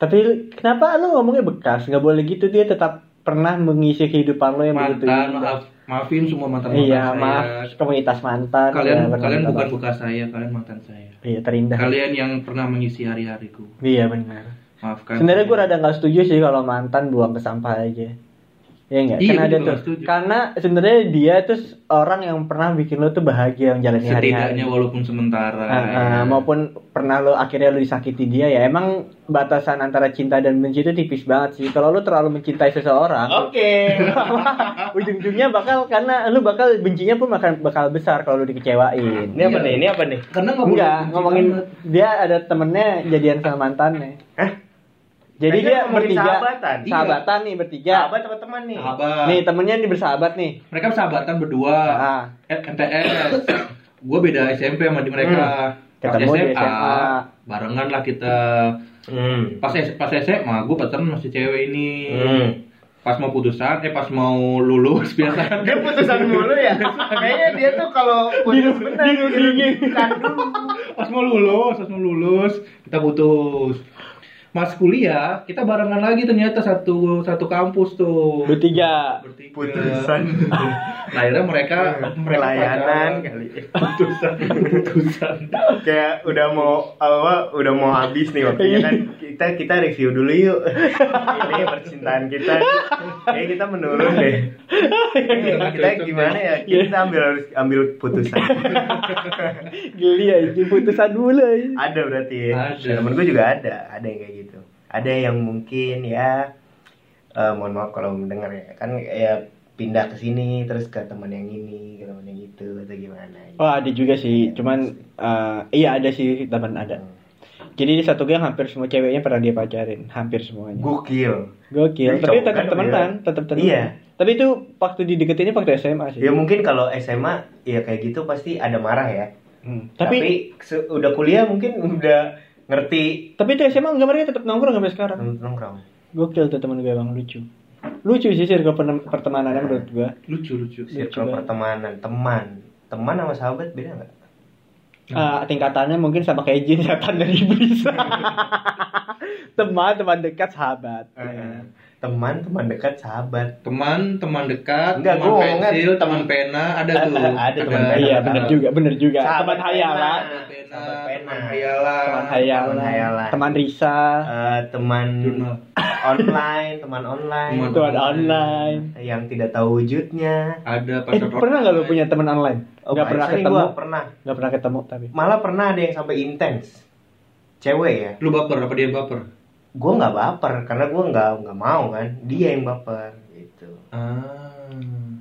Tapi kenapa lu ngomongnya bekas? Nggak boleh gitu dia tetap pernah mengisi kehidupan lo yang begitu.
Mantan
indah.
maaf maafin semua mantan mantan
iya
saya.
maaf komunitas mantan
kalian
ya,
kalian bukan bekas saya kalian mantan saya.
Iya terindah.
Kalian yang pernah mengisi hari-hariku.
Iya benar.
Maafkan
sebenarnya gue rada nggak setuju sih kalau mantan buang ke sampah aja Iya enggak?
Iya,
Karena ada tuh.
nggak setuju.
Karena sebenarnya dia tuh orang yang pernah bikin lo tuh bahagia yang jalani hari-hari.
setidaknya walaupun sementara
Ah, ah, maupun pernah lo akhirnya lo disakiti dia ya emang batasan antara cinta dan benci itu tipis banget sih kalau lo terlalu mencintai seseorang
Oke.
ujung-ujungnya bakal karena lo bakal bencinya pun bakal bakal besar kalau lo dikecewain
Ini apa nih? Ini apa nih?
karena nggak boleh
enggak ngomongin
banget.
dia ada temennya jadian sama mantannya
Hah?
Jadi
Kayaknya
dia bertiga
sahabatan. Iya.
sahabatan nih bertiga
Sahabat apa teman nih?
sahabat
nih temennya nih bersahabat nih
mereka sahabatan berdua
Ah.
Eh, MTS gue beda SMP sama di mereka
Hmm. Ketemu di SMA.
barengan lah kita
Hmm.
pas S- pas SMA gue pacaran masih cewek ini
Hmm.
pas mau putusan eh pas mau lulus biasa kan
Dia putusan mulu ya. Kayaknya dia tuh kalau putus bener dirundingkan dulu.
pas mau lulus pas mau lulus kita putus mas kuliah kita barengan lagi ternyata satu satu kampus tuh
bertiga
Bertiga.
Putusan.
nah, akhirnya mereka mereka
Pelayanan
pacaran.
kali.
putusan putusan
Kayak udah mau apa? Udah mau habis nih waktunya kan. Kita kita review dulu yuk. Ini percintaan kita. Kayak kita menurun deh. kita gimana ya? Kita ambil harus ambil putusan.
geli aja putusan dulu aja.
ada berarti ya.
Ada.
temen gue juga ada ada yang kayak gitu ada yang mungkin ya eh, mohon maaf kalau mendengar ya kan ya pindah ke sini terus ke teman yang ini ke teman yang itu atau gimana gitu.
Oh ada juga sih, cuman eh, iya ada sih teman ada. Jadi di satu gang hampir semua ceweknya pernah dia pacarin, hampir semuanya.
gokil
Gokil,
Jadi
tapi tetap
kan
temenan, tetap temenan.
Iya.
Tapi itu waktu dideketinnya waktu SMA sih.
ya mungkin kalau SMA ya kayak gitu pasti ada marah ya
Hmm.
tapi,
Tapi
udah kuliah mungkin udah ngerti
tapi itu SMA enggak mereka tetap nongkrong sampai sekarang.
nongkrong
Gokil tuh teman gue emang lucu. Lucu sih circle penem- pertemanannya menurut gue.
lucu lucu
circle
banget.
pertemanan teman teman sama sahabat beda nggak
Ah, tingkatannya mungkin sama kayak jin setan dan iblis. teman, teman dekat, sahabat. Ya.
teman teman dekat sahabat
teman teman dekat
Enggak,
teman pensil
tem-
teman pena ada tuh
Ada teman pena.
Iya, bener juga, bener juga.
Sahabat
teman hayalan,
pena.
pena
Sahabat pena.
teman hayalan
teman hayalan,
Teman hayalan.
teman Risa.
Eh, teman online teman online
Teman
Itu ada online.
yang tidak tahu wujudnya
Ada
Eh, pernah nggak lu punya teman online?
Oh,
Nggak pernah ketemu.
gua pernah
Nggak pernah ketemu tapi.
malah pernah ada yang sampai intens cewek ya
Lu baper apa dia baper?
gue nggak baper karena gue nggak nggak mau kan dia yang baper gitu
Ah.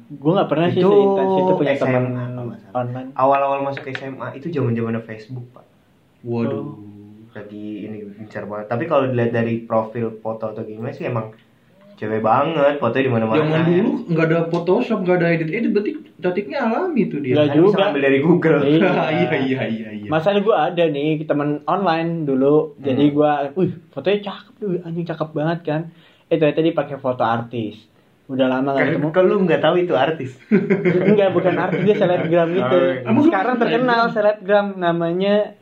Gue nggak pernah sih
Itu
seintens itu punya
SMA
teman online.
awal-awal masuk SMA itu zaman zamannya Facebook pak
Waduh.
lagi ini gencar banget tapi kalau dilihat dari profil foto atau gimana sih emang cewek banget fotonya di mana-mana
Zaman dulu nggak ada Photoshop, nggak ada edit edit, berarti cantiknya alami tuh dia.
Nggak
kan bisa
juga.
ngambil dari Google
Iya.
iya iya iya iya.
Masalah gue ada nih teman online dulu. Jadi
Hmm.
gue, wih fotonya cakep tuh, anjing cakep banget kan. Eh ternyata dia pakai foto artis. Udah lama gak ketemu.
Kan lu nggak tahu itu artis
Enggak, bukan artis dia selebgram gitu.
Oh, iya.
Emang lu
Sekarang terkenal selebgram namanya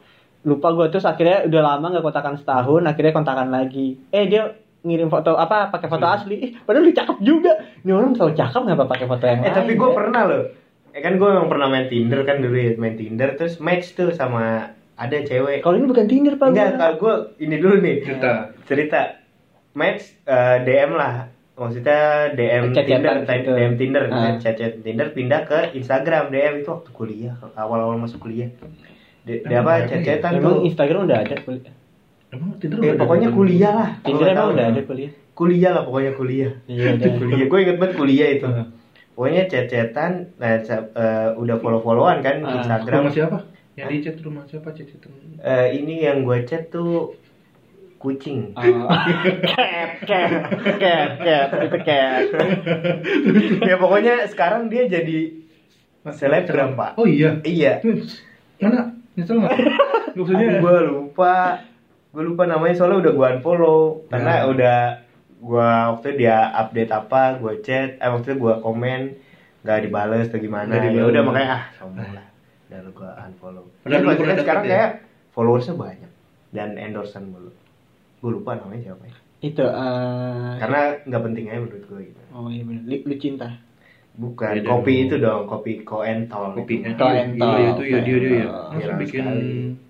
lupa gue terus akhirnya udah lama nggak kontakan setahun akhirnya kontakan lagi eh dia ngirim foto apa pakai foto asli eh, padahal dia cakep juga ini orang selalu cakep nggak pakai foto yang
eh
lain
tapi gue
ya?
pernah loh eh kan gue memang pernah main Tinder kan dulu ya main Tinder terus match tuh sama ada cewek
kalau ini bukan Tinder pak
enggak
gua.
kalau gue ini dulu nih
Cerita.
cerita match eh, DM lah maksudnya DM
Chat-chatan
Tinder
gitu.
DM Tinder
Ah.
chat-chat Tinder pindah ke Instagram DM itu waktu kuliah awal-awal masuk kuliah. Di, di apa chat-chatan
emang
tuh
Instagram udah ada kuliah?
Emang Tinder
Ya,
udah
pokoknya
ada?
kuliah lah.
Tinder emang udah ada kuliah?
Kuliah lah pokoknya kuliah.
Iya udah
kuliah. Gue inget banget kuliah itu.
Ah.
pokoknya chat-chatan nah, sa- eh, udah follow-followan kan
Ah.
Instagram.
Rumah siapa? Yang di chat rumah siapa? Chat chat
Eh, ini yang gue chat tuh kucing
Oh. cat cat cat cat itu cat
ya pokoknya sekarang dia jadi selebgram pak
Oh iya.
iya
Mana? Nyesel nggak? Maksudnya
gue lupa gue lupa namanya soalnya udah gue unfollow karena
Ya.
udah gue waktu dia update apa gue chat eh waktu gue komen nggak dibales atau gimana ya
dibales.
udah makanya ah sombong lah dan gue unfollow
Padahal
sekarang
ya?
kayak followersnya banyak dan endorsean mulu gue lupa namanya siapa ya
itu eh
karena nggak penting aja menurut gue gitu
oh iya benar lu, lu cinta
bukan
Beda
kopi itu dong kopi koentol
kopi
itu.
Kau entol.
Iya itu ya dia dia ya.
Oh,
Masa bikin.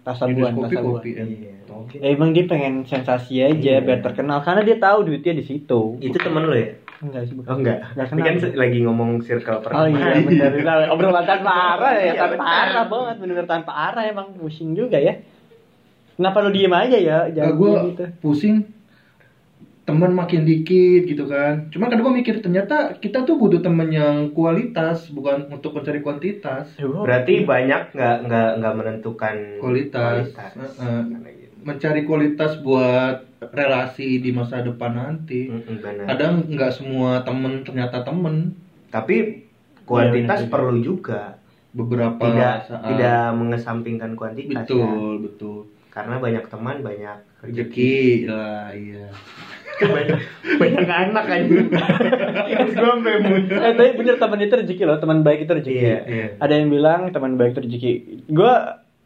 Tasabuan,
kopi
tasabuan.
kopi
Iya.
Ya, emang dia pengen sensasi aja
Iya.
biar terkenal karena dia tahu duitnya di situ.
itu temen lo ya
Enggak sih, bukan.
oh enggak
Nggak
ini kan
kenal.
lagi ngomong circle
Oh
pertemanan
iya benar obrolan tanpa arah ya
Iya,
tanpa arah banget benar tanpa arah emang pusing juga ya. Kenapa lu diem aja ya?
Gue
gitu.
pusing teman makin dikit gitu kan. Cuma kan gue mikir ternyata kita tuh butuh temen yang kualitas bukan untuk mencari kuantitas.
Ya, gua-
berarti banyak nggak nggak nggak menentukan
Kualitas. Heeh.
Karena gitu.
Mencari kualitas buat relasi di masa depan nanti.
Benar.
Kadang nggak semua temen ternyata temen.
tapi kuantitas
Iya, benar.
perlu juga
Beberapa
tidak
saat.
tidak mengesampingkan kuantitas
betul
kan?
betul.
Karena banyak teman banyak
Rezeki lah iya.
banyak banyak anak aja terus gue sampai
Eh tapi bener teman itu rezeki loh, teman baik itu rezeki.
Iya,
iya.
Ada yang bilang teman baik itu rezeki. Gue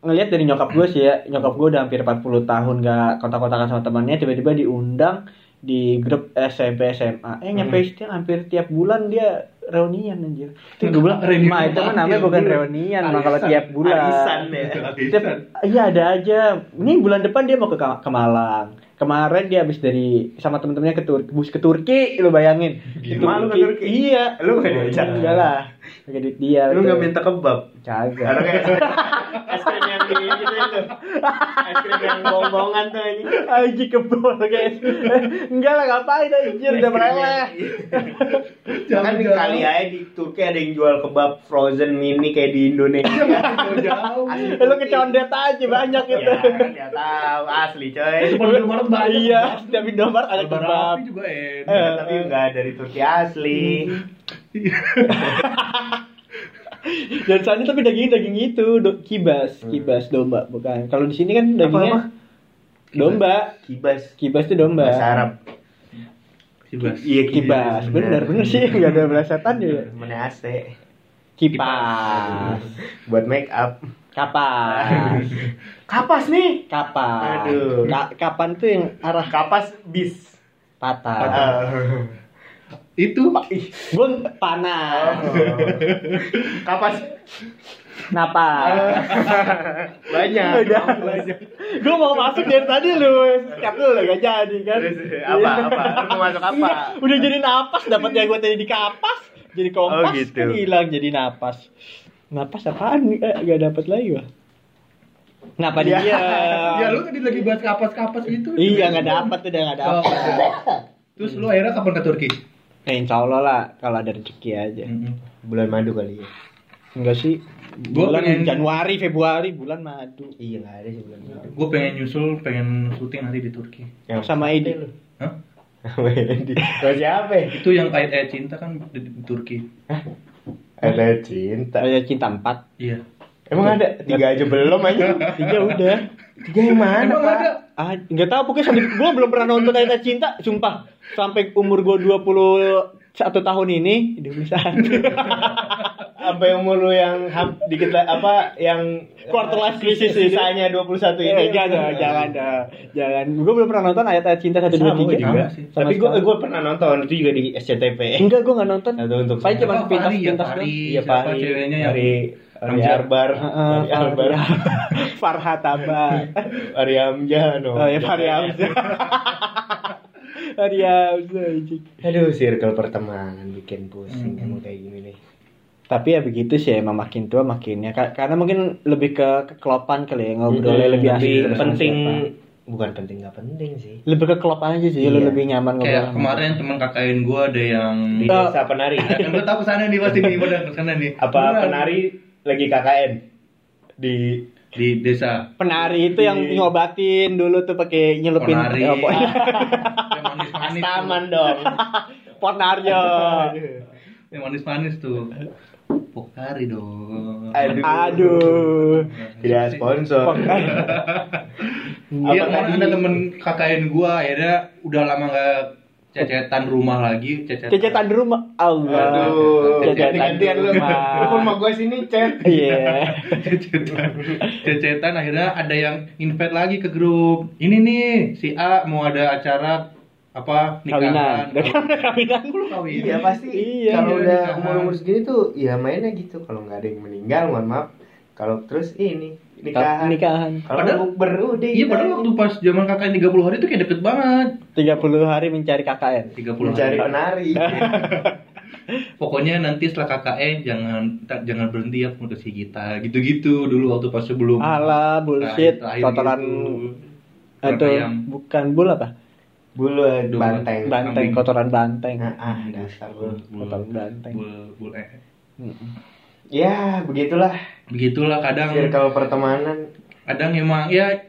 ngelihat dari nyokap gue sih ya, nyokap gue udah hampir 40 tahun gak kontak-kontakan sama temannya, tiba-tiba diundang di grup SMP SMA. Eh nyampe setiap hampir tiap bulan dia reunian anjir. Itu gue bilang,
Reunian
"Ma, itu mah namanya bukan
bulan.
reunian, mah kalau tiap bulan."
arisan ya
Tiap, iya ada aja. Ini bulan depan dia mau ke, ke Malang. Kemarin dia habis dari sama temen-temennya ke Turki, bus ke Turki, lu bayangin.
Gimana lu ke Turki?
Iya.
Lu nggak diajak?
Enggak lah. Duit dia.
lu nggak minta kebab
Kagak.
es krim yang di gitu itu es krim yang bongbongan tuh ini
Aji kebol guys. Enggak lah ngapain anjir udah meleleh.
kan kali aja di Turki ada yang jual kebab frozen mini kayak di Indonesia
jauh.
Lu kecondet aja banyak
ya
itu.
dia tahu asli coy
Cuma di Indomaret banyak.
Iya, setiap Indomaret ada kebab.
Barafi juga enak.
Eh.
tapi enggak dari Turki asli
Dan sana tapi daging daging itu do- kibas, kibas domba bukan. Kalau di sini kan dagingnya
apa?
domba.
kibas
Kibas itu domba.
bahasa Arab
Kibas.
iya
Kibas, bener bener sih nggak ada belasetan ya.
mana AC
Kipas,
buat make up
kapas,
kapas nih
kapas.
Aduh.
Ka- kapan tuh yang arah
kapas bis
patah.
Ah.
Itu
Gue panas.
Kapas
Napas.
banyak.
Udah. Gue mau masuk dari tadi lu. Siap lu gak jadi kan.
apa apa? Lu mau masuk apa?
Udah jadi napas dapat yang gue tadi di kapas. Jadi kompas
Oh, gitu.
kan hilang jadi napas. Napas apaan? nih? Eh, gak dapat lagi gua. Kenapa
Ya.
dia?
ya lu tadi lagi bahas kapas-kapas itu
Iya nggak dapat udah nggak
Oh.
dapat.
terus lu akhirnya kapan ke Turki
Eh, insya Allah lah kalau ada rezeki aja.
Bulan madu kali ya.
Enggak sih.
Gua
Bulan
pengen-
Januari, Februari, bulan madu.
Iya nggak ada sih bulan madu.
gue pengen nyusul pengen syuting nanti di Turki
Yang
Sama Edi.
Hah?
Edi. Sama siapa? ya?
itu yang ayat ayat cinta kan di, di Turki
Ada cinta.
Saya cinta empat.
iya
Emang ada? Tiga aja belum aja.
Tiga udah.
Tiga yang mana,
Emang
Pak?
ada?
Ah, nggak tahu pokoknya sampai gue belum pernah nonton Ayat Cinta, sumpah. Sampai umur gue 21 tahun ini, udah bisa.
Yang umur lu yang dikit apa yang
Quarter life crisis ini.
sisanya 21
Eh,
ini?
jangan, jangan, jangan. Gue belum pernah nonton Ayat-Ayat Cinta 1 2
Sama gua
3.
juga. Tapi gue gue pernah nonton itu juga di SCTV.
Enggak, gue nggak nonton.
Atau untuk
Paling cuma sepintas
ya,
sepintas doang.
Iya Pak
ceweknya yang-
Ari Ari? Arbar, Ari Arbar,
Farhat Abar.
Ari Hamzah, no.
Oh ya Anjing.
Aduh, circle pertemanan bikin pusing
Hmm.
emang kayak gini nih.
Tapi ya begitu sih emang makin tua makinnya Ka- karena mungkin lebih ke kekelopan kali ya ngobrolnya
Mm-mm,
lebih asik
lebih penting
siapa.
bukan penting nggak penting sih.
lebih ke klop aja sih lu
Iya.
lebih nyaman ngobrol
kayak
sama
kemarin teman KKN gue ada yang
Di desa penari.
yang gue tahu ke sana nih pasti nih pada ke sana nih
Apa penari lagi KKN di
di desa
penari itu yang
Iya.
ngobatin dulu tuh pakai nyelupin
Ponari.
eh,
yang manis-manis
taman dong.
Ponario
tuh. yang manis-manis tuh Pokari dong
Aduh.
aduh
Tidak sponsor.
Iya,
tadi?
ada temen KKN gua akhirnya udah lama nggak cecetan rumah lagi, cecetan.
cecetan di rumah Allah
Aduh,
cecetan di
gantian lu.
rumah
gue sini, Chat.
iya
cecetan. Cecetan akhirnya ada yang invite lagi ke grup. Ini nih si A mau ada acara apa
kawinan
nikahan.
kawinan
Lu kawin.
Iya pasti.
Iya,
kalau
iya,
udah umur umur segini tuh, ya mainnya gitu. Kalau nggak ada yang meninggal, mohon maaf. Kalau terus ini nikahan.
nikahan
Kalau
Padahal-
bukber udah.
Iya padahal waktu pas zaman KKN 30 hari itu kayak deket banget.
30 hari mencari KKN
30
mencari
hari.
penari.
Pokoknya nanti setelah KKN jangan jangan berhenti ya promosi kita. Gitu-gitu dulu waktu pas sebelum
Alah bullshit kotoran
gitu.
itu
ayam.
bukan bul apa
Bulu
Domba.
banteng.
banteng
kambing.
kotoran banteng
Nah, ah, dasar bulu.
kotoran banteng
Bul- bul- eh.
Ya, begitulah
Begitulah kadang
circle pertemanan.
kadang emang ya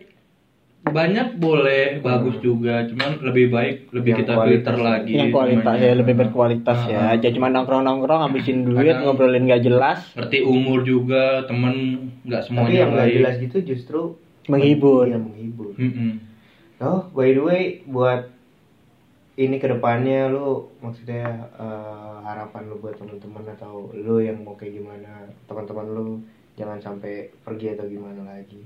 banyak boleh bagus juga cuman lebih baik lebih
Yang
kita
kualitas.
filter lagi
yang kualitas ya lebih berkualitas ya
Ah.
aja cuma nongkrong nongkrong ngabisin duit
Kadang-
ngobrolin gak jelas
ngerti umur juga temen nggak
Tapi
semuanya
yang nggak
baik
jelas gitu justru
menghibur
Iya, menghibur.
Mm-mm.
Oh, by the way, buat ini ke depannya lu maksudnya eh, harapan lu buat teman-teman atau lu yang mau kayak gimana teman-teman lu jangan sampai pergi atau gimana lagi.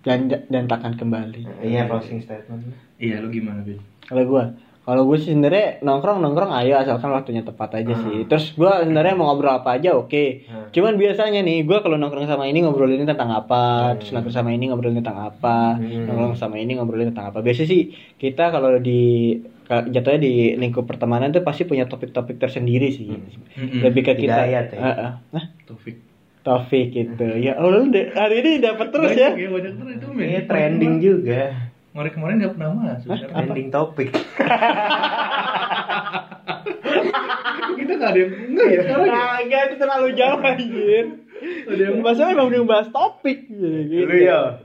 dan dan takkan kembali
Nah, iya closing statement.
iya lu gimana bin
kalau gua kalau gue sih sebenarnya nongkrong nongkrong ayo asalkan waktunya tepat aja sih. Terus gua sebenarnya mau ngobrol apa aja oke.
Hmm.
cuman biasanya nih gua kalau nongkrong sama ini ngobrolin tentang apa terus nongkrong sama ini ngobrolin tentang apa
Hmm.
nongkrong sama ini ngobrolin tentang apa. Biasanya sih kita kalau di jatuhnya di lingkup pertemanan tuh pasti punya topik-topik tersendiri sih.
Mm-mm.
lebih ke kita.
Hidayat ya?
Heeh. Nah,
Taufik
topik gitu. Ya Allah hari ini dapat terus ya.
banyak ya banyak terus itu men.
Ini trending juga.
Kemarin kemarin nggak pernah masuk.
Trending topik.
kita nggak ada yang enggak ya sekarang ya
Kagak itu terlalu jauh anjir. Masalah emang udah bahas topik gitu.
Lu ya.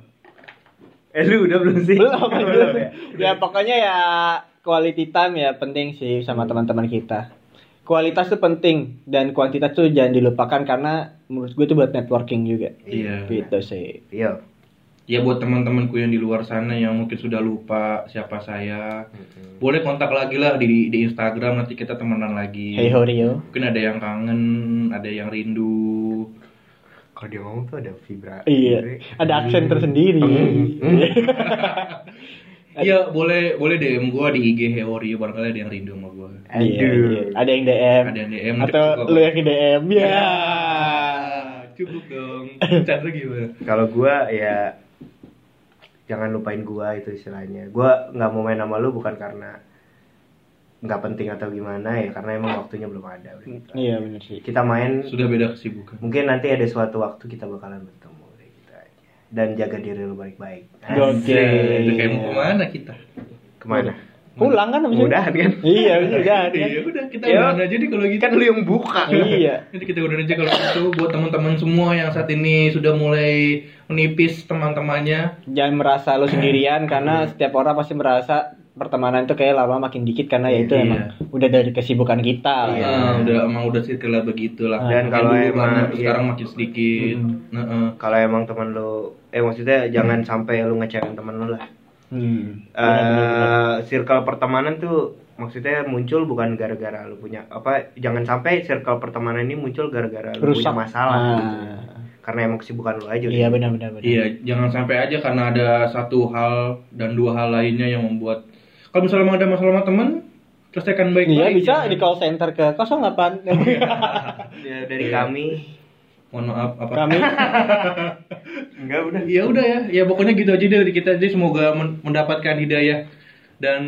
Eh lu udah belum sih?
Belum
Belum
anjir. Ya pokoknya ya quality time ya penting sih sama teman-teman kita. Kualitas tuh penting dan kuantitas tuh jangan dilupakan karena menurut gue itu buat networking juga.
Iya.
Gitu sih.
Iya.
Ya buat teman-temanku yang di luar sana yang mungkin sudah lupa siapa saya boleh kontak lagi lah di di Instagram nanti kita temenan lagi
Hey Horio.
mungkin ada yang kangen ada yang rindu
Kalau dia ngomong tuh ada vibra.
Iya. Ada aksen tersendiri.
Hmm.
Iya, boleh boleh DM gua di IG Heori barangkali ada yang rindu sama gua.
Iya, iya. Ada yang DM.
Ada yang DM
Atau lu yang di DM. Ya.
Ah, cukup dong. Chandra gimana?
Kalau gua ya jangan lupain gua itu istilahnya. Gua nggak mau main sama lu bukan karena nggak penting atau gimana ya karena emang waktunya belum ada. gitu.
Iya benar sih.
Kita main
Sudah beda kesibukan.
mungkin nanti ada suatu waktu kita bakalan bertemu gitu aja. Dan jaga diri lu baik-baik.
Oke.
Itu kayak mau ke mana kita?
Ke mana?
Pulang kan itu?
Mudahan kan?
Iya, udah. kan?
Iya udah kita
Ya.
udahan aja deh kalau gitu.
Kan lu yang buka.
Iya.
Jadi kita udahan aja kalau gitu buat teman-teman semua yang saat ini sudah mulai menipis teman-temannya.
Jangan merasa lu sendirian karena setiap orang pasti merasa pertemanan itu kayak lama makin dikit karena ya itu
Iya.
emang udah dari kesibukan kita lah ya.
Iya, udah emang udah circle lah begitu lah.
Dan kalau emang- iya.
sekarang makin sedikit. Nah, eh.
Kalau emang teman lu eh maksudnya jangan sampai lu ngecewain teman lu lah.
Hmm.
eh circle pertemanan tuh maksudnya muncul bukan gara-gara lu punya apa jangan sampai circle pertemanan ini muncul gara-gara lu
Rusak.
punya masalah
Ah.
gitu. karena emang kesibukan lu aja
Iya
udah.
benar benar benar.
Iya, jangan sampai aja karena ada satu hal dan dua hal lainnya yang membuat kalau misalnya emang ada masalah sama temen, selesaikan baik-baik.
Iya bisa
jangan-
di call center ke 08
Ya, dari
Iya.
kami
Mohon maaf apa?
kami
enggak udah
Ya udah ya, ya pokoknya gitu aja dari kita. Jadi semoga men- mendapatkan hidayah dan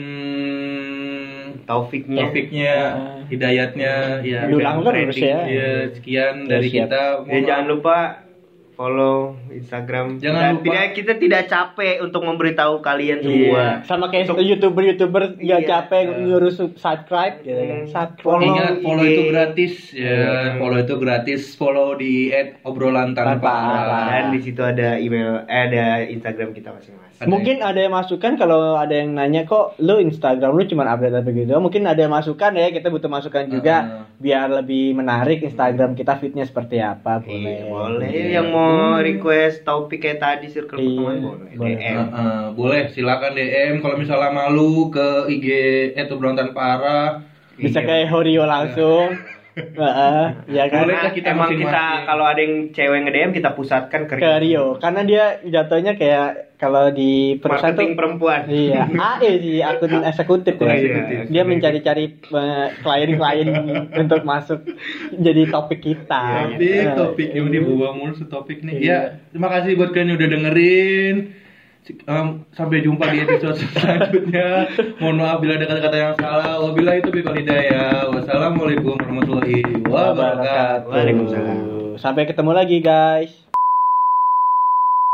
taufiknya
taufiknya,
Ah.
hidayatnya, ya.
Diulang terus ya.
Ya, sekian
Ya,
dari
siap.
kita.
ya jangan lupa follow Instagram
Jangan
Dan
lupa-
tidak kita tidak capek untuk memberitahu kalian semua
sama kayak youtuber youtuber nggak
Iya.
capek ngurus subscribe gitu kan. Subscribe
Follow
Ingat follow
IG.
itu gratis ya,
Hmm.
follow itu gratis. Follow di @obrolan tanpa
Tanpa
dan di situ ada email eh, ada Instagram kita masing-masing
Ada
mungkin ada yang masukan kalau ada yang nanya kok lu Instagram lu cuma update apa gitu mungkin ada yang masukan ya kita butuh masukan juga
Ah.
biar lebih menarik Instagram kita fitnya seperti apa boleh
Iya, boleh
Iya.
yang mau request topik kayak tadi circle
Iya,
pertemanan boleh
boleh.
DM
Uh, uh, boleh silakan DM kalau misalnya malu ke IG obrolan tanpa arah.
bisa
Iya.
kayak Horio langsung Heeh, ya kan
Boleh.
Karena
kita
emang kita kalau ada yang cewek nge-DM kita pusatkan ke,
ke Rio karena dia jatuhnya kayak kalau di perusahaan
marketing
tuh
perempuan.
Iya, AE sih akun eksekutif ya.
Eksekutif.
Dia mencari-cari eh, klien-klien untuk masuk jadi topik kita.
Topik,
Eh,
topik yang dibawa mulu topik nih. Ya, terima kasih buat kalian yang udah dengerin. Em, sampai jumpa di episode selanjutnya. Mohon maaf bila ada kata-kata yang salah. Wabillahi taufiq wal hidayah. Wassalamualaikum warahmatullahi wabarakatuh.
Waalaikumsalam.
Sampai ketemu lagi guys.